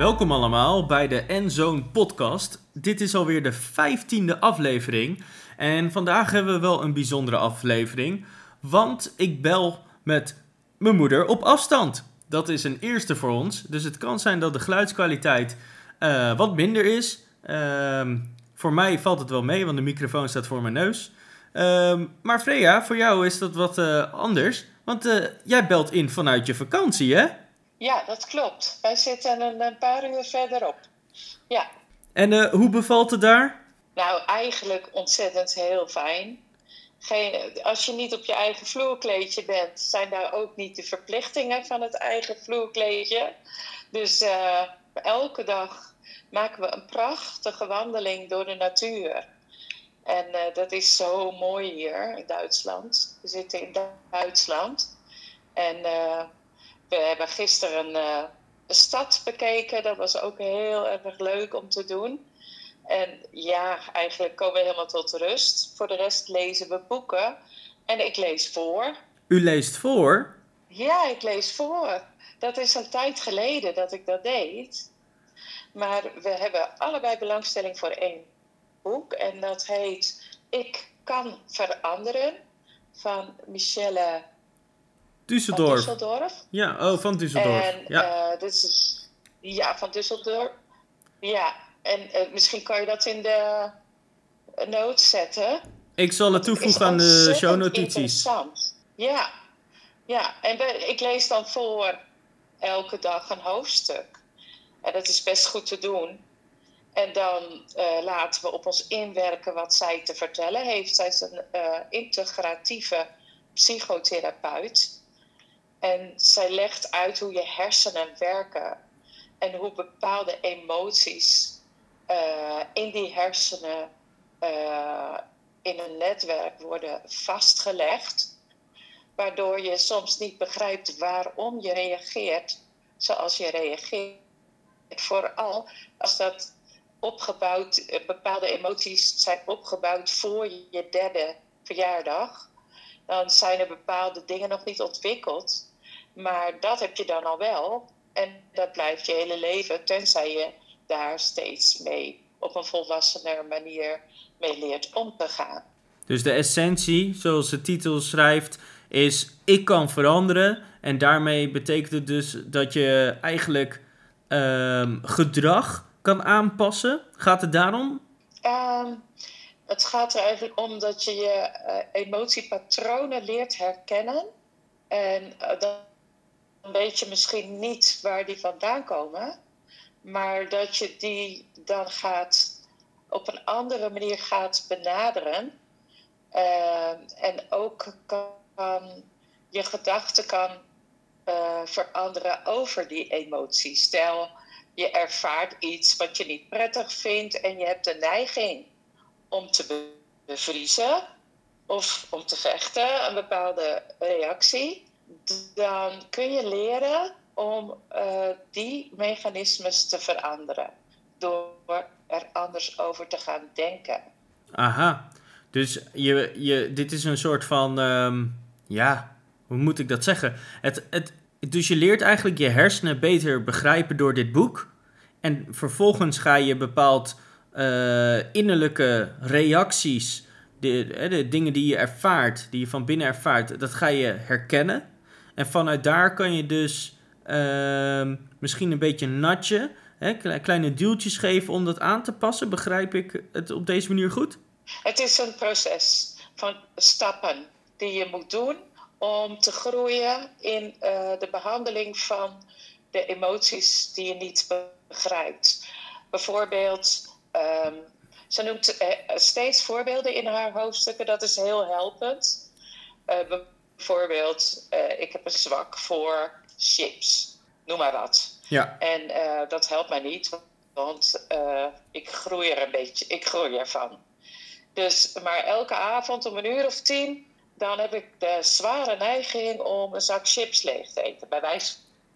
Welkom allemaal bij de Endzone podcast. Dit is alweer de vijftiende aflevering. En vandaag hebben we wel een bijzondere aflevering. Want ik bel met mijn moeder op afstand. Dat is een eerste voor ons. Dus het kan zijn dat de geluidskwaliteit eh, wat minder is. Ehm, voor mij valt het wel mee, want de microfoon staat voor mijn neus. Ehm, maar Freya, voor jou is dat wat uh, anders. Want uh, jij belt in vanuit je vakantie, hè? Ja, dat klopt. Wij zitten een, een paar uur verderop. Ja. En uh, hoe bevalt het daar? Nou, eigenlijk ontzettend heel fijn. Geen, als je niet op je eigen vloerkleedje bent, zijn daar ook niet de verplichtingen van het eigen vloerkleedje. Dus elke dag maken we een prachtige wandeling door de natuur. En uh, dat is zo mooi hier in Duitsland. We zitten in Duitsland. En uh, we hebben gisteren een, een stad bekeken. Dat was ook heel erg leuk om te doen. En ja, eigenlijk komen we helemaal tot rust. Voor de rest lezen we boeken. En ik lees voor. U leest voor? Ja, ik lees voor. Dat is een tijd geleden dat ik dat deed. Maar we hebben allebei belangstelling voor één boek. En dat heet Ik kan veranderen. Van Michelle Düsseldorf. Van Düsseldorf. Ja, oh, van Düsseldorf. En, ja. Uh, dit is, ja, van Düsseldorf. Ja, en uh, misschien kan je dat in de notes zetten. Ik zal het toevoegen aan de shownotities. Interessant. Ja, ja. en ik lees dan voor elke dag een hoofdstuk. Dat is best goed te doen. En dan uh, laten we op ons inwerken wat zij te vertellen heeft. Zij is een uh, integratieve psychotherapeut. En zij legt uit hoe je hersenen werken en hoe bepaalde emoties uh, in die hersenen in een netwerk worden vastgelegd, waardoor je soms niet begrijpt waarom je reageert zoals je reageert. Vooral als dat opgebouwd, bepaalde emoties zijn opgebouwd voor je derde verjaardag, dan zijn er bepaalde dingen nog niet ontwikkeld. Maar dat heb je dan al wel. En dat blijft je hele leven, tenzij je daar steeds mee op een volwassener manier mee leert om te gaan. Dus de essentie, zoals de titel schrijft, is ik kan veranderen. En daarmee betekent het dus dat je eigenlijk um, gedrag kan aanpassen. Gaat het daarom? Um, het gaat er eigenlijk om dat je je uh, emotiepatronen leert herkennen. En uh, dan weet je misschien niet waar die vandaan komen. Maar dat je die dan gaat op een andere manier gaat benaderen. Uh, en ook kan je gedachten kan uh, veranderen over die emoties. Stel, je ervaart iets wat je niet prettig vindt en je hebt de neiging om te bevriezen of om te vechten, een bepaalde reactie. Dan kun je leren om uh, die mechanismes te veranderen. Door er anders over te gaan denken. Aha, dus je, je, dit is een soort van, um, ja, hoe moet ik dat zeggen? Het, het, dus je leert eigenlijk je hersenen beter begrijpen door dit boek. En vervolgens ga je bepaald uh, innerlijke reacties, de, de dingen die je ervaart, die je van binnen ervaart, dat ga je herkennen. En vanuit daar kan je dus uh, misschien een beetje natje, hè, kleine duwtjes geven om dat aan te passen. Begrijp ik het op deze manier goed? Het is een proces van stappen die je moet doen om te groeien in uh, de behandeling van de emoties die je niet begrijpt. Bijvoorbeeld, um, ze noemt uh, steeds voorbeelden in haar hoofdstukken, dat is heel helpend. Uh, bijvoorbeeld, ik heb een zwak voor chips, noem maar wat. Ja. En dat helpt mij niet, want ik groei er een beetje, ik groei ervan. Dus, maar elke avond om een uur of tien, dan heb ik de zware neiging om een zak chips leeg te eten, bij wijze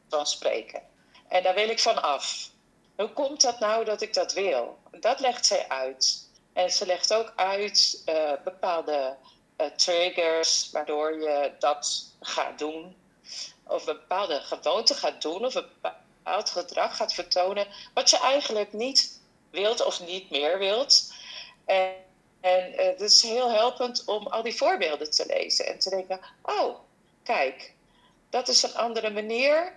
van spreken. En daar wil ik van af. Hoe komt dat nou dat ik dat wil? Dat legt zij uit. En ze legt ook uit uh, bepaalde uh, triggers waardoor je dat gaat doen. Of een bepaalde gewoonte gaat doen of een bepaald gedrag gaat vertonen. Wat je eigenlijk niet wilt of niet meer wilt. En, en uh, het is heel helpend om al die voorbeelden te lezen en te denken: oh, kijk, dat is een andere manier.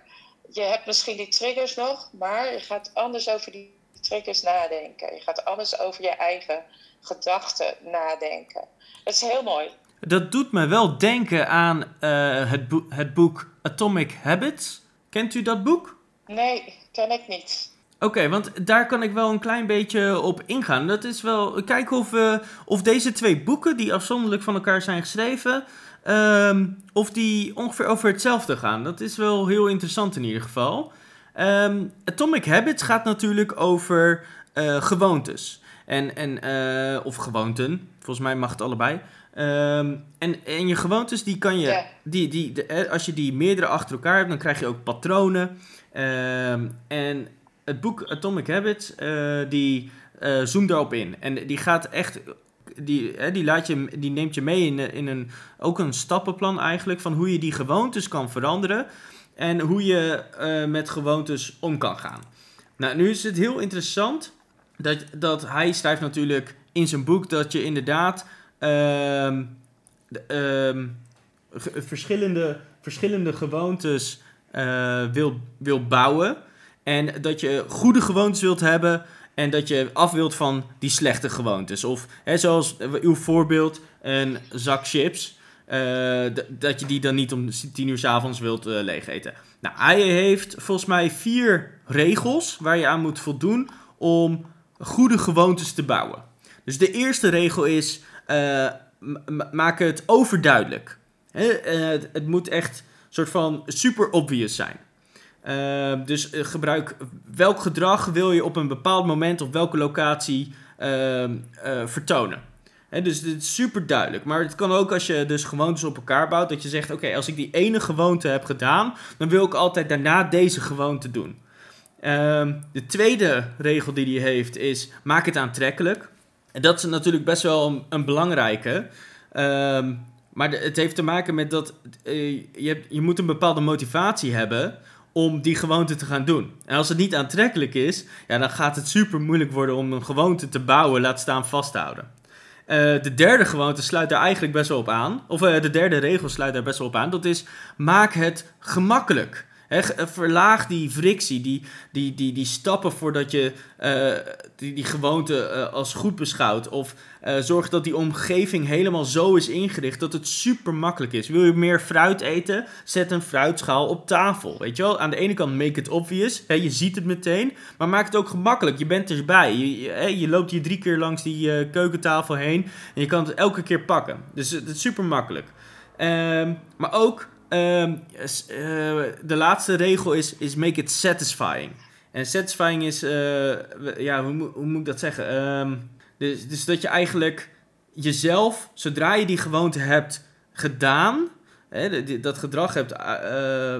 Je hebt misschien die triggers nog, maar je gaat anders over die triggers nadenken. Je gaat anders over je eigen gedachten nadenken. Dat is heel mooi. Dat doet me wel denken aan uh, het, boek, het boek Atomic Habits. Kent u dat boek? Nee, ken ik niet. Oké, want daar kan ik wel een klein beetje op ingaan. Dat is wel. Kijken of, uh, of deze twee boeken, die afzonderlijk van elkaar zijn geschreven. Um, of die ongeveer over hetzelfde gaan. Dat is wel heel interessant in ieder geval. Um, Atomic Habits gaat natuurlijk over uh, gewoontes. En, en, uh, of gewoonten. Volgens mij mag het allebei. Um, en, en je gewoontes, die kan je. Yeah. Die, die, de, als je die meerdere achter elkaar hebt, dan krijg je ook patronen. en het boek Atomic Habits, uh, die uh, zoomt daarop in. En die gaat echt, die, hè, die, laat je, die neemt je mee in, in een, ook een stappenplan eigenlijk, van hoe je die gewoontes kan veranderen. En hoe je met gewoontes om kan gaan. Nou, nu is het heel interessant dat, dat hij schrijft natuurlijk in zijn boek dat je inderdaad uh, uh, verschillende, verschillende gewoontes wil, wil bouwen. En dat je goede gewoontes wilt hebben en dat je af wilt van die slechte gewoontes. Of hè, zoals uw voorbeeld, een zak chips. Uh, dat je die dan niet om tien uur s avonds wilt uh, leeg eten. Nou, hij heeft volgens mij vier regels waar je aan moet voldoen om goede gewoontes te bouwen. Dus de eerste regel is: maak het overduidelijk. het, het moet echt een soort van super obvious zijn. Uh, dus uh, gebruik welk gedrag wil je op een bepaald moment op welke locatie uh, vertonen. He, dus dit is super duidelijk. Maar het kan ook als je dus gewoontes op elkaar bouwt, dat je zegt: Oké, als ik die ene gewoonte heb gedaan, dan wil ik altijd daarna deze gewoonte doen. Ehm, de tweede regel die hij heeft is: maak het aantrekkelijk. En dat is natuurlijk best wel een, belangrijke. Ehm, maar het heeft te maken met dat uh, je, je moet een bepaalde motivatie hebben om die gewoonte te gaan doen. En als het niet aantrekkelijk is, ja, dan gaat het super moeilijk worden om een gewoonte te bouwen, laat staan vasthouden. Uh, de derde gewoonte sluit daar eigenlijk best wel op aan. Of uh, de derde regel sluit daar best wel op aan. Dat is, maak het gemakkelijk. He, verlaag die frictie, die, die, die, die stappen voordat je uh, die, die gewoonte uh, als goed beschouwt. Of zorg dat die omgeving helemaal zo is ingericht dat het super makkelijk is. Wil je meer fruit eten? Zet een fruitschaal op tafel. Weet je wel? Aan de ene kant make it obvious. Je ziet het meteen. Maar maak het ook gemakkelijk. Je bent erbij. Je, je, je loopt hier drie keer langs die keukentafel heen. En je kan het elke keer pakken. Dus het is super makkelijk. Ehm, maar ook Um, uh, de laatste regel is, is make it satisfying. En satisfying is, uh, ja, hoe, hoe, moet ik dat zeggen? Um, dus, dus dat je eigenlijk jezelf, zodra je die gewoonte hebt gedaan, hè, dat gedrag hebt uh,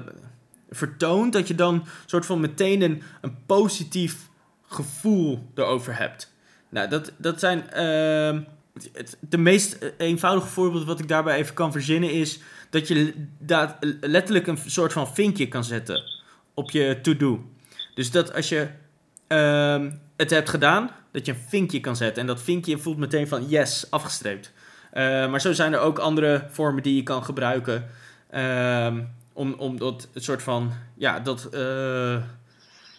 vertoond, dat je dan soort van meteen een, een positief gevoel erover hebt. Nou, dat, dat zijn. Het, de meest eenvoudige voorbeeld wat ik daarbij even kan verzinnen is dat je dat letterlijk een soort van vinkje kan zetten op je to-do. Dus dat als je uh, het hebt gedaan, dat je een vinkje kan zetten. En dat vinkje voelt meteen van yes, afgestreept. Uh, maar zo zijn er ook andere vormen die je kan gebruiken. Uh, om, om dat soort van, ja, dat uh,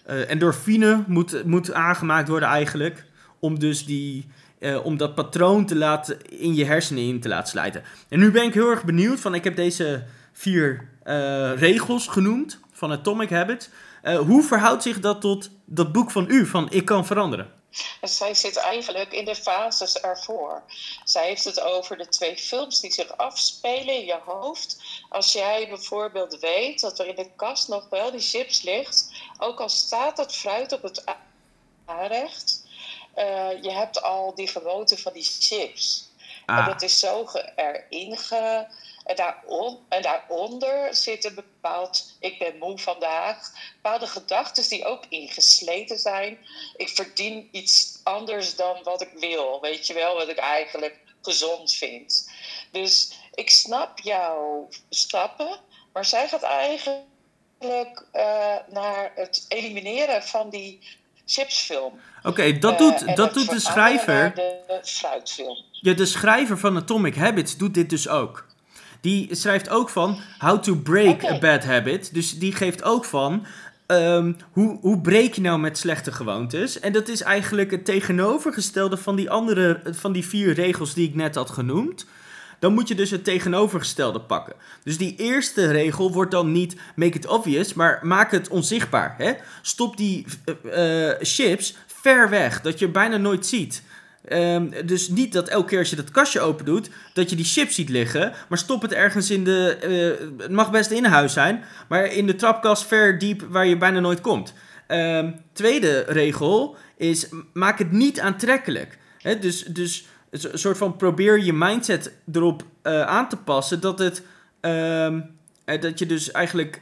endorfine moet, moet aangemaakt worden eigenlijk. Om dus die, uh, om dat patroon te laten, in je hersenen in te laten slijten. En nu ben ik heel erg benieuwd van, ik heb deze vier uh, regels genoemd van Atomic Habits. Uh, hoe verhoudt zich dat tot dat boek van u, van Ik kan veranderen? Zij zit eigenlijk in de fases ervoor. Zij heeft het over de twee films die zich afspelen in je hoofd. Als jij bijvoorbeeld weet dat er in de kast nog wel die chips ligt, ook al staat het fruit op het aanrecht, je hebt al die gewoonte van die chips. Ah. En dat is zo erin ge... En, en daaronder zit een bepaald ik ben moe vandaag. Bepaalde gedachten die ook ingesleten zijn. Ik verdien iets anders dan wat ik wil. Weet je wel, wat ik eigenlijk gezond vind. Dus ik snap jouw stappen, maar zij gaat eigenlijk uh, naar het elimineren van die chipsfilm. Oké, dat doet, uh, dat doet de schrijver. De fruitfilm. Ja, de schrijver van Atomic Habits doet dit dus ook. Die schrijft ook van How to Break a Bad Habit. Dus die geeft ook van um, hoe, hoe breek je nou met slechte gewoontes? En dat is eigenlijk het tegenovergestelde van die andere, van die vier regels die ik net had genoemd. Dan moet je dus het tegenovergestelde pakken. Dus die eerste regel wordt dan niet make it obvious, maar maak het onzichtbaar. Hè? Stop die uh, chips ver weg, dat je bijna nooit ziet. Um, dus niet dat elke keer als je dat kastje open doet, dat je die chips ziet liggen. Maar stop het ergens in de. Uh, het mag best in huis zijn, maar in de trapkast ver diep waar je bijna nooit komt. Um, tweede regel is: maak het niet aantrekkelijk. Dus, dus een soort van probeer je mindset erop uh, aan te passen dat het. Um, dat je dus eigenlijk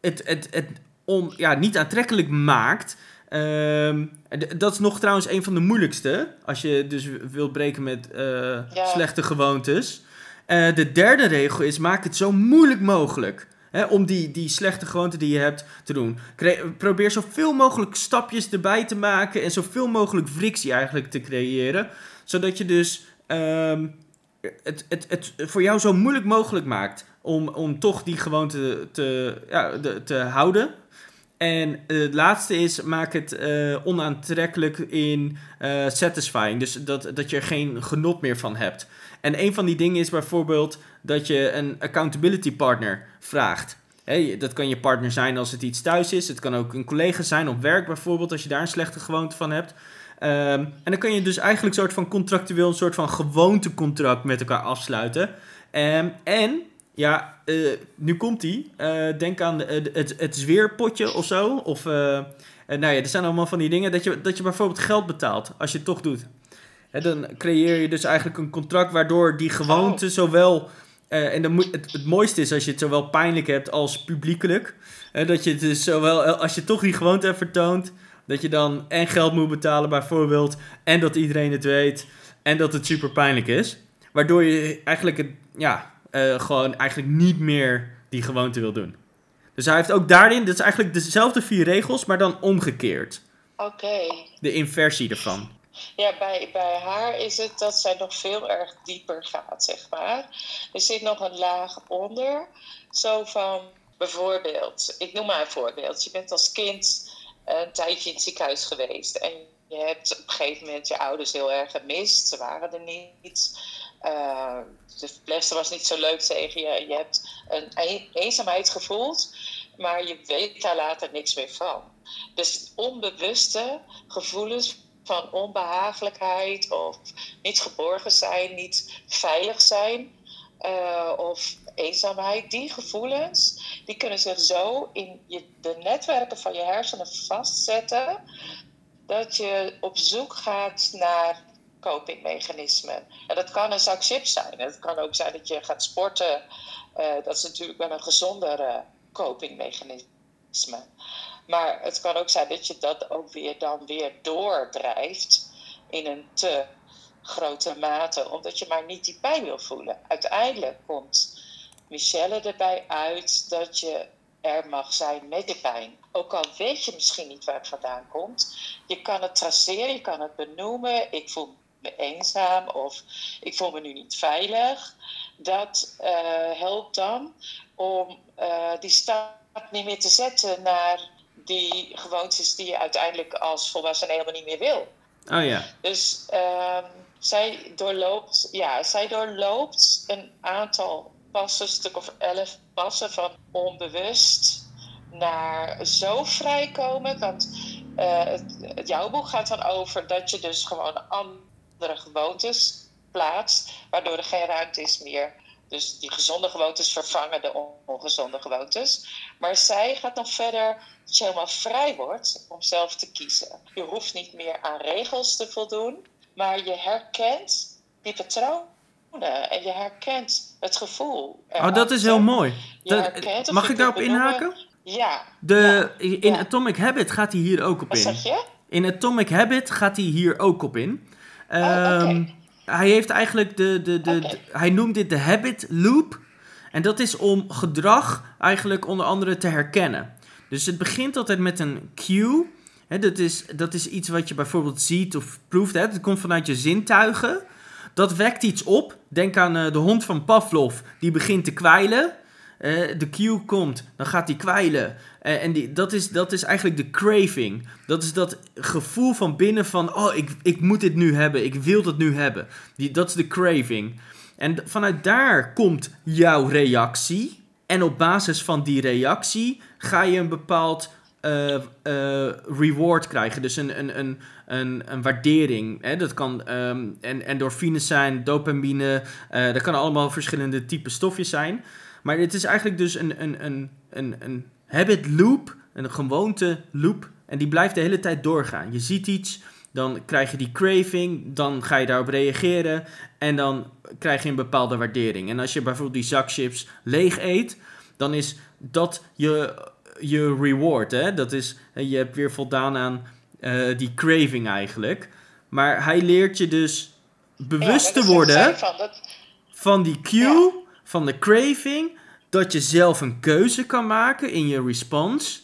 het, het, het on, ja, niet aantrekkelijk maakt. Um, dat is nog trouwens een van de moeilijkste. Als je dus wilt breken met uh, slechte gewoontes. Uh, de derde regel is: maak het zo moeilijk mogelijk. Om die, die slechte gewoonte die je hebt te doen. probeer zoveel mogelijk stapjes erbij te maken. En zoveel mogelijk frictie eigenlijk te creëren. Zodat je dus um, het, het, het voor jou zo moeilijk mogelijk maakt. Om, om toch die gewoonte te, ja, de, te houden. En het laatste is, maak het uh, onaantrekkelijk in uh, satisfying. Dus dat, dat je er geen genot meer van hebt. En een van die dingen is bijvoorbeeld dat je een accountability partner vraagt. Dat kan je partner zijn als het iets thuis is. Het kan ook een collega zijn op werk bijvoorbeeld, als je daar een slechte gewoonte van hebt. Um, en dan kan je dus eigenlijk een soort van contractueel, een soort van gewoontecontract met elkaar afsluiten. Um, en ja, uh, nu komt die. Uh, denk aan het, het, het zweerpotje of zo. Of, nou ja, er zijn allemaal van die dingen dat je, dat je bijvoorbeeld geld betaalt als je het toch doet. Dan creëer je dus eigenlijk een contract waardoor die gewoonte oh. zowel... en dan moet, het, het mooiste is als je het zowel pijnlijk hebt als publiekelijk. dat je het dus zowel, als je toch die gewoonte hebt vertoond... dat je dan en geld moet betalen bijvoorbeeld... en dat iedereen het weet... en dat het super pijnlijk is. Waardoor je eigenlijk het... Ja, uh, gewoon eigenlijk niet meer die gewoonte wil doen. Dus hij heeft ook daarin, dat is eigenlijk dezelfde vier regels, maar dan omgekeerd. Oké. De inversie ervan. Ja, bij, bij haar is het dat zij nog veel erg dieper gaat, zeg maar. Er zit nog een laag onder. Zo van, bijvoorbeeld, ik noem maar een voorbeeld. Je bent als kind een tijdje in het ziekenhuis geweest. En je hebt op een gegeven moment je ouders heel erg gemist. Ze waren er niet. Uh, de verpleegster was niet zo leuk tegen je. Je hebt een eenzaamheid gevoeld, maar je weet daar later niks meer van. Dus onbewuste gevoelens van onbehagelijkheid of niet geborgen zijn, niet veilig zijn uh, of eenzaamheid, die gevoelens, die kunnen zich zo in je, de netwerken van je hersenen vastzetten dat je op zoek gaat naar copingmechanismen. En dat kan een zak zijn. Het kan ook zijn dat je gaat sporten. Uh, dat is natuurlijk wel een gezondere copingmechanisme. Maar het kan ook zijn dat je dat ook weer dan weer doordrijft in een te grote mate, omdat je maar niet die pijn wil voelen. Uiteindelijk komt Michelle erbij uit dat je er mag zijn met die pijn. Ook al weet je misschien niet waar het vandaan komt, je kan het traceren, je kan het benoemen. Ik voel me eenzaam of ik voel me nu niet veilig. Dat uh, helpt dan om uh, die stap niet meer te zetten naar die gewoontes die je uiteindelijk als volwassene helemaal niet meer wil. Oh ja. Dus uh, zij doorloopt, ja, zij doorloopt een aantal passen, een stuk of elf passen van onbewust naar zo vrijkomen. Want uh, het, het, jouw boek gaat dan over dat je dus gewoon andere gewoontes plaatst, waardoor er geen ruimte is meer. Dus die gezonde gewoontes vervangen de ongezonde gewoontes. Maar zij gaat nog verder dat je helemaal vrij wordt om zelf te kiezen. Je hoeft niet meer aan regels te voldoen, maar je herkent die patronen en je herkent het gevoel. Oh, dat is heel mooi. Dat, mag ik daarop inhaken? Ja. De, ja, in ja. Atomic Habit gaat hij hier ook op Wat in. zeg je? In Atomic Habit gaat hij hier ook op in. Oh, oké. Ehm, Hij heeft eigenlijk de, de, de, hij noemt dit de habit loop. En dat is om gedrag eigenlijk onder andere te herkennen. Dus het begint altijd met een cue. Dat, is, dat is iets wat je bijvoorbeeld ziet of proeft. Dat komt vanuit je zintuigen. Dat wekt iets op. Denk aan eh, de hond van Pavlov. Die begint te kwijlen. Eh, de cue komt, dan gaat hij kwijlen. Eh, en die, dat, is, dat is eigenlijk de craving. Dat is dat gevoel van binnen van... Oh, ik, ik moet dit nu hebben. Ik wil dat nu hebben. Die, dat is de craving. En vanuit daar komt jouw reactie. En op basis van die reactie ga je een bepaald eh, reward krijgen. Dus een, een, een, een, een waardering. Hè? Dat kan ehm en, endorfines zijn, dopamine. dat kan allemaal verschillende typen stofjes zijn. Maar het is eigenlijk dus een, een, een, een, een habit loop, een gewoonte loop. En die blijft de hele tijd doorgaan. Je ziet iets, dan krijg je die craving, dan ga je daarop reageren en dan krijg je een bepaalde waardering. En als je bijvoorbeeld die zak chips leeg eet, dan is dat je, je reward. Hè? Dat is, je hebt weer voldaan aan eh, die craving eigenlijk. Maar hij leert je dus bewust Ja, te worden Van, dat, van die cue, van de craving, dat je zelf een keuze kan maken in je response.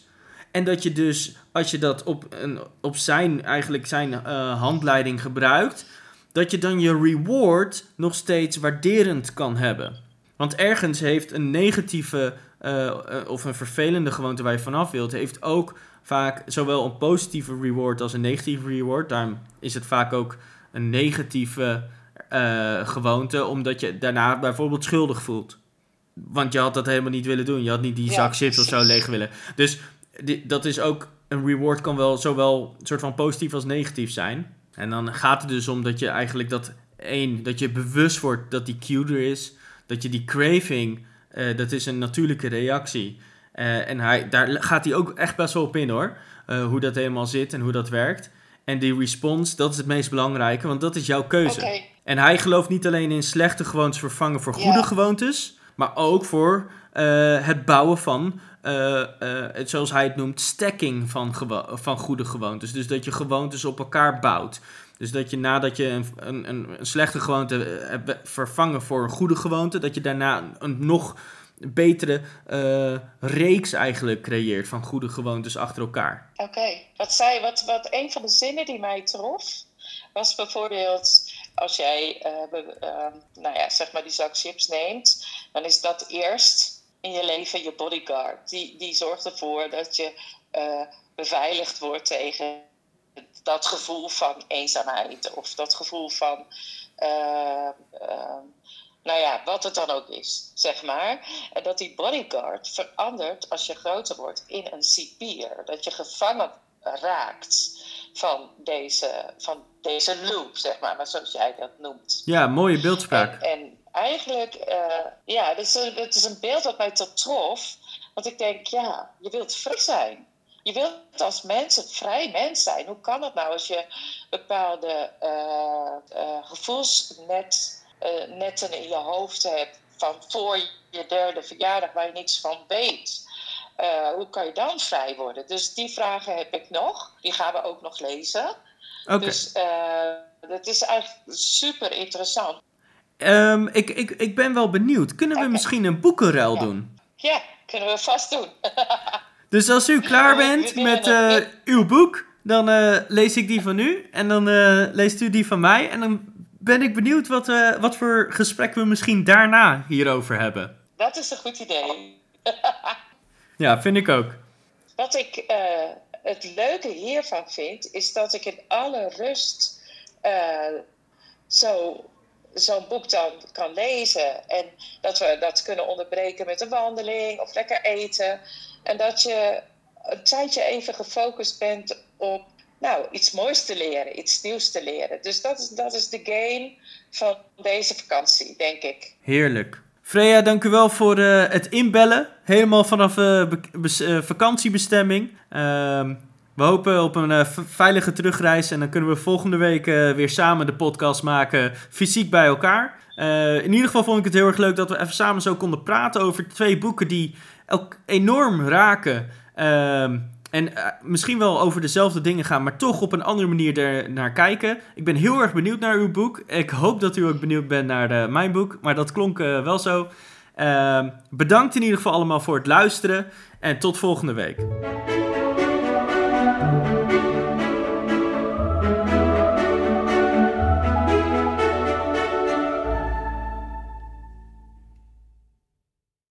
En dat je dus, als je dat op, een, op zijn, eigenlijk zijn eh, handleiding gebruikt, dat je dan je reward nog steeds waarderend kan hebben. Want ergens heeft een negatieve eh, of een vervelende gewoonte waar je vanaf wilt, heeft ook vaak zowel een positieve reward als een negatieve reward. Daarom is het vaak ook een negatieve eh, gewoonte, omdat je daarna bijvoorbeeld schuldig voelt. Want je had dat helemaal niet willen doen. Je had niet die Ja, zak chips of zo leeg willen. Dus dat is ook, een reward kan wel zowel een soort van positief als negatief zijn. En dan gaat het dus om dat je eigenlijk dat één, dat je bewust wordt dat die cue er is. Dat je die craving, eh, dat is een natuurlijke reactie. Eh, en hij, daar gaat hij ook echt best wel op in hoor. Hoe dat helemaal zit en hoe dat werkt. En die response, dat is het meest belangrijke, want dat is jouw keuze. Oké. En hij gelooft niet alleen in slechte gewoontes vervangen voor goede gewoontes, maar ook voor eh, het bouwen van, eh, eh, het, zoals hij het noemt, stacking van, van goede gewoontes. Dus dat je gewoontes op elkaar bouwt. Dus dat je nadat je een, een, een, slechte gewoonte hebt vervangen voor een goede gewoonte, dat je daarna een nog betere reeks eigenlijk creëert van goede gewoontes achter elkaar. Oké, wat zei, wat, wat een van de zinnen die mij trof, was bijvoorbeeld als jij, eh, be- eh, nou ja, zeg maar die zak chips neemt, dan is dat eerst in je leven je bodyguard. Die, die zorgt ervoor dat je eh, beveiligd wordt tegen dat gevoel van eenzaamheid of dat gevoel van, eh, eh, nou ja, wat het dan ook is, zeg maar. En dat die bodyguard verandert als je groter wordt in een cipier. Dat je gevangen raakt van deze, van deze loop, zeg maar, maar zoals jij dat noemt. Ja, mooie beeldspraak. En, en eigenlijk, eh, ja, het is, een, het is een beeld dat mij tot trof. Want ik denk, ja, je wilt vrij zijn. Je wilt als mens een vrij mens zijn. Hoe kan het nou als je bepaalde eh, gevoelsnet, netten in je hoofd hebt van voor je derde verjaardag waar je niks van weet? Eh, hoe kan je dan vrij worden? Dus die vragen heb ik nog. Die gaan we ook nog lezen. Oké. Dus eh, dat is eigenlijk super interessant. Ehm, ik, ik, ik ben wel benieuwd. Kunnen we misschien een boekenruil Ja. doen? Ja, kunnen we vast doen. Dus als u klaar bent met eh, uw boek, dan lees ik die van u. En dan leest u die van mij. En dan ben ik benieuwd wat, wat voor gesprek we misschien daarna hierover hebben. Dat is een goed idee. Ja, vind ik ook. Wat ik eh, het leuke hiervan vind, is dat ik in alle rust eh, zo, zo'n boek dan kan lezen. En dat we dat kunnen onderbreken met een wandeling of lekker eten. En dat je een tijdje even gefocust bent op nou, iets moois te leren, iets nieuws te leren. Dus dat is, dat is de game van deze vakantie, denk ik. Heerlijk. Freya, dank u wel voor eh, het inbellen. Helemaal vanaf bes- eh, vakantiebestemming. Ehm, we hopen op een veilige terugreis. En dan kunnen we volgende week weer samen de podcast maken, fysiek bij elkaar. In ieder geval vond ik het heel erg leuk dat we even samen zo konden praten over twee boeken die ook enorm raken. En eh, misschien wel over dezelfde dingen gaan, maar toch op een andere manier er naar kijken. Ik ben heel erg benieuwd naar uw boek. Ik hoop dat u ook benieuwd bent naar de, mijn boek, maar dat klonk wel zo. Ehm, bedankt in ieder geval allemaal voor het luisteren en tot volgende week.